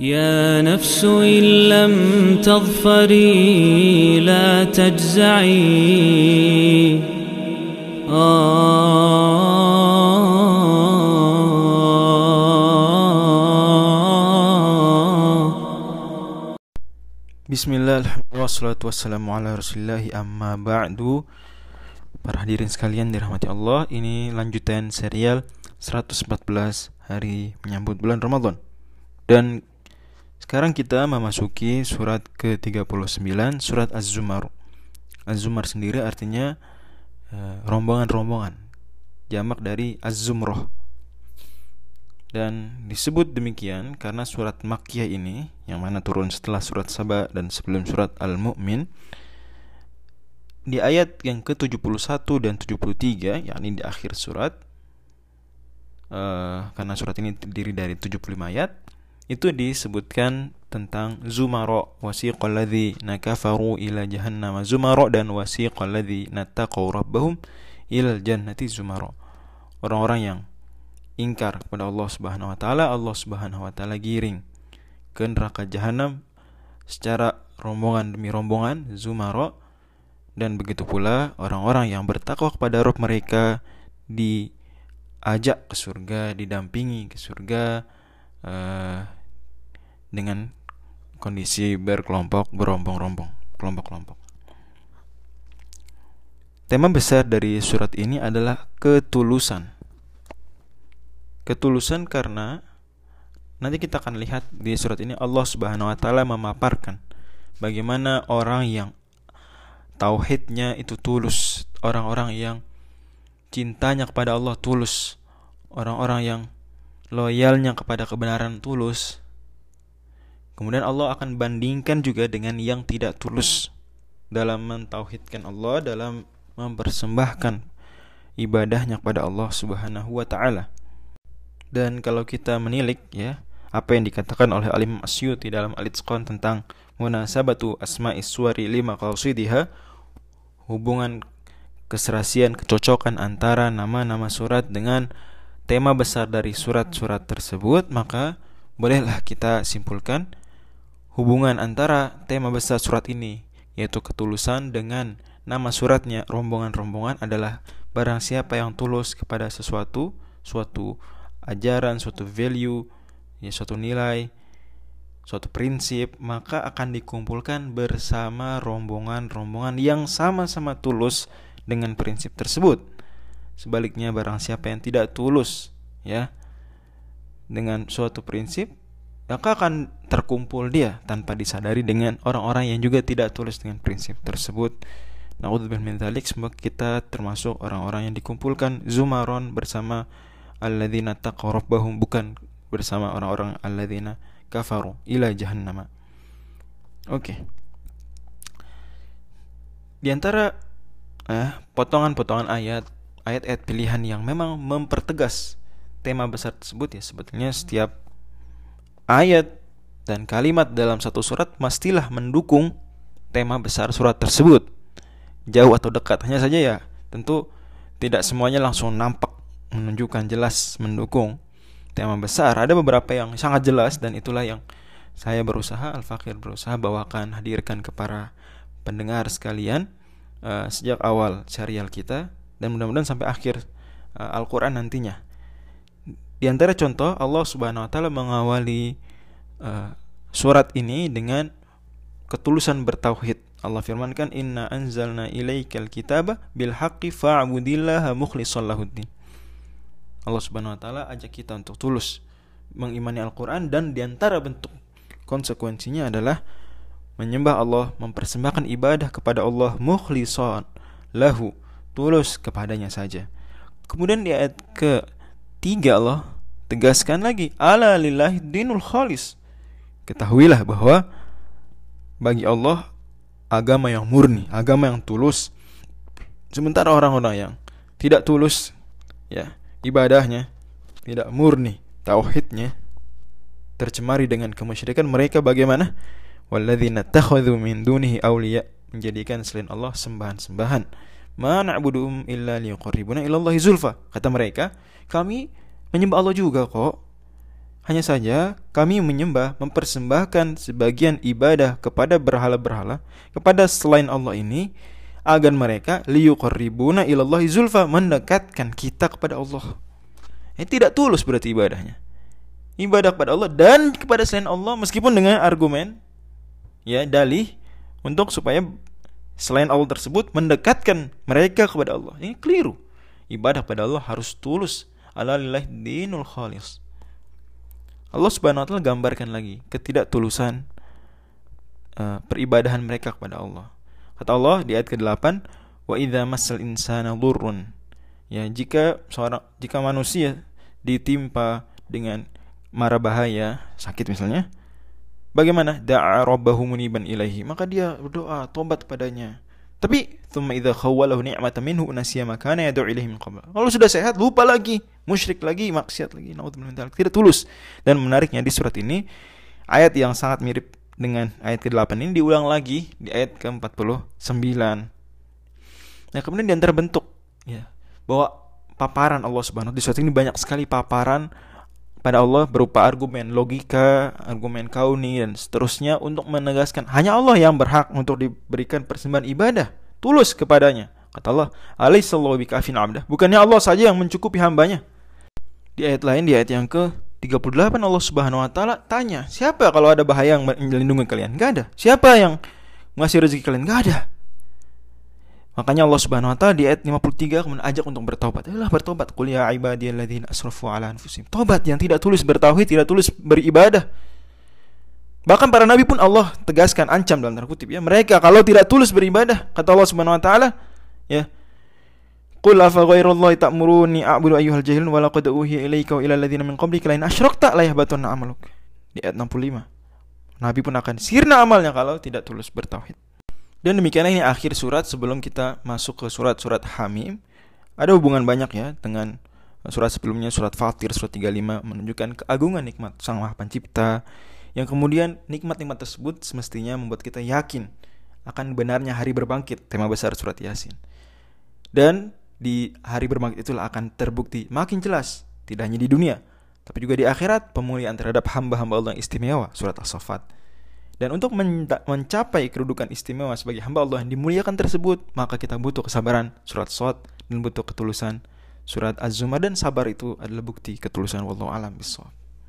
يا نفس إن لم تظفري لا تجزعي Bismillah, alhamdulillah, wassalatu wassalamu ala rasulillahi amma ba'du Para hadirin sekalian dirahmati Allah Ini lanjutan serial 114 hari menyambut bulan Ramadan Dan sekarang kita memasuki surat ke-39 Surat Az-Zumar. Az-Zumar sendiri artinya eh, rombongan-rombongan Jamak dari Az-Zumroh. Dan disebut demikian karena surat Makkiyah ini yang mana turun setelah surat Saba dan sebelum surat Al-Mu'min di ayat yang ke-71 dan 73 yakni di akhir surat uh, karena surat ini terdiri dari 75 ayat itu disebutkan tentang zumara wasiqal ladzina kafaru ila jahannam zumara dan wasiqal taqaw rabbahum ila jannati zumara. Orang-orang yang ingkar kepada Allah Subhanahu wa taala, Allah Subhanahu wa taala giring ke neraka jahanam secara rombongan demi rombongan zumara. Dan begitu pula orang-orang yang bertakwa kepada Rabb mereka diajak ke surga, didampingi ke surga uh, dengan kondisi berkelompok, berombong-rombong, kelompok-kelompok. Tema besar dari surat ini adalah ketulusan ketulusan karena nanti kita akan lihat di surat ini Allah Subhanahu wa taala memaparkan bagaimana orang yang tauhidnya itu tulus, orang-orang yang cintanya kepada Allah tulus, orang-orang yang loyalnya kepada kebenaran tulus. Kemudian Allah akan bandingkan juga dengan yang tidak tulus dalam mentauhidkan Allah, dalam mempersembahkan ibadahnya kepada Allah Subhanahu wa taala. Dan kalau kita menilik ya apa yang dikatakan oleh Alim Asyuti dalam Al-Itqan tentang munasabatu asma'i suwari lima qasidiha hubungan keserasian kecocokan antara nama-nama surat dengan tema besar dari surat-surat tersebut maka bolehlah kita simpulkan hubungan antara tema besar surat ini yaitu ketulusan dengan nama suratnya rombongan-rombongan adalah barang siapa yang tulus kepada sesuatu suatu ajaran, suatu value, ya suatu nilai, suatu prinsip, maka akan dikumpulkan bersama rombongan-rombongan yang sama-sama tulus dengan prinsip tersebut. Sebaliknya barang siapa yang tidak tulus ya dengan suatu prinsip, maka akan terkumpul dia tanpa disadari dengan orang-orang yang juga tidak tulus dengan prinsip tersebut. Naudzubillah min dzalik, semoga kita termasuk orang-orang yang dikumpulkan zumaron bersama alladzina taqaw rabbahum bukan bersama orang-orang alladzina kafaru ila jahannama. Oke. Okay. Di antara eh, potongan-potongan ayat, ayat-ayat pilihan yang memang mempertegas tema besar tersebut ya sebetulnya setiap ayat dan kalimat dalam satu surat mestilah mendukung tema besar surat tersebut. Jauh atau dekat hanya saja ya tentu tidak semuanya langsung nampak menunjukkan jelas mendukung tema besar. Ada beberapa yang sangat jelas dan itulah yang saya berusaha Al-Fakir berusaha bawakan hadirkan ke para pendengar sekalian uh, sejak awal serial kita dan mudah-mudahan sampai akhir uh, Al-Qur'an nantinya. Di antara contoh Allah Subhanahu wa taala mengawali uh, surat ini dengan ketulusan bertauhid. Allah firmankan inna anzalna ilaikal kitaba bil haqqi fa'budillaha mukhlishan lahuddin. Allah Subhanahu wa taala ajak kita untuk tulus mengimani Al-Qur'an dan di antara bentuk konsekuensinya adalah menyembah Allah, mempersembahkan ibadah kepada Allah mukhlishan lahu, tulus kepadanya saja. Kemudian di ayat ke tiga Allah tegaskan lagi ala lillahi dinul khalis. Ketahuilah bahwa bagi Allah agama yang murni, agama yang tulus. Sementara orang-orang yang tidak tulus ya ibadahnya tidak murni tauhidnya tercemari dengan kemusyrikan mereka bagaimana walladzina takhadhu min dunihi awliya menjadikan selain Allah sembahan-sembahan na'buduhum illa zulfa kata mereka kami menyembah Allah juga kok Hanya saja kami menyembah, mempersembahkan sebagian ibadah kepada berhala-berhala, kepada selain Allah ini agar mereka liyuqarribuna ilallahi zulfa mendekatkan kita kepada Allah. Ini tidak tulus berarti ibadahnya. Ibadah kepada Allah dan kepada selain Allah meskipun dengan argumen ya dalih untuk supaya selain Allah tersebut mendekatkan mereka kepada Allah. Ini keliru. Ibadah kepada Allah harus tulus. Ala dinul khalis. Allah Subhanahu wa taala gambarkan lagi ketidaktulusan uh, peribadahan mereka kepada Allah. Kata Allah di ayat ke-8, "Wa idza massal insana dhurrun." Ya, jika seorang jika manusia ditimpa dengan mara bahaya, sakit misalnya, bagaimana? Da'a rabbahu muniban ilaihi. Maka dia berdoa, tobat padanya. Tapi thumma idza khawwalahu ni'matan minhu nasiya ma kana yad'u ilaihi min qabl. Kalau sudah sehat lupa lagi, musyrik lagi, maksiat lagi, naudzubillah tidak tulus. Dan menariknya di surat ini ayat yang sangat mirip dengan ayat ke-8 ini diulang lagi di ayat ke-49. Nah, kemudian di antara bentuk ya bahwa paparan Allah Subhanahu di surat ini banyak sekali paparan pada Allah berupa argumen logika, argumen kauni dan seterusnya untuk menegaskan hanya Allah yang berhak untuk diberikan persembahan ibadah tulus kepadanya. Kata Allah, "Alaihissallahu bikafin abdah." Bukannya Allah saja yang mencukupi hambanya. Di ayat lain di ayat yang ke 38 Allah Subhanahu wa taala tanya, "Siapa kalau ada bahaya yang melindungi kalian?" Gak ada. Siapa yang ngasih rezeki kalian? Gak ada. Makanya Allah Subhanahu wa taala di ayat 53 kemudian ajak untuk bertobat. Ayolah bertobat. Qul ya ibadiyalladzina asrafu ala anfusihim. Tobat yang tidak tulus bertauhid, tidak tulus beribadah. Bahkan para nabi pun Allah tegaskan ancam dalam tanda kutip ya. Mereka kalau tidak tulus beribadah, kata Allah Subhanahu wa taala, ya. Qul afa ghairallahi ta'muruni a'budu ayyuhal jahilun wa laqad uhiya ilaika wa ilal ladzina min qablika la in asyrakta la yahbatunna amaluk. Di ayat 65. Nabi pun akan sirna amalnya kalau tidak tulus bertauhid. Dan demikianlah ini akhir surat sebelum kita masuk ke surat-surat Hamim. Ada hubungan banyak ya dengan surat sebelumnya surat Fatir surat 35 menunjukkan keagungan nikmat Sang Maha Pencipta yang kemudian nikmat-nikmat tersebut semestinya membuat kita yakin akan benarnya hari berbangkit tema besar surat Yasin. Dan di hari berbangkit itulah akan terbukti makin jelas tidak hanya di dunia tapi juga di akhirat pemulihan terhadap hamba-hamba Allah yang istimewa surat As-Saffat. Dan untuk mencapai kedudukan istimewa sebagai hamba Allah yang dimuliakan tersebut, maka kita butuh kesabaran surat Sot dan butuh ketulusan surat Az-Zumar dan sabar itu adalah bukti ketulusan wallahu alam bisawab.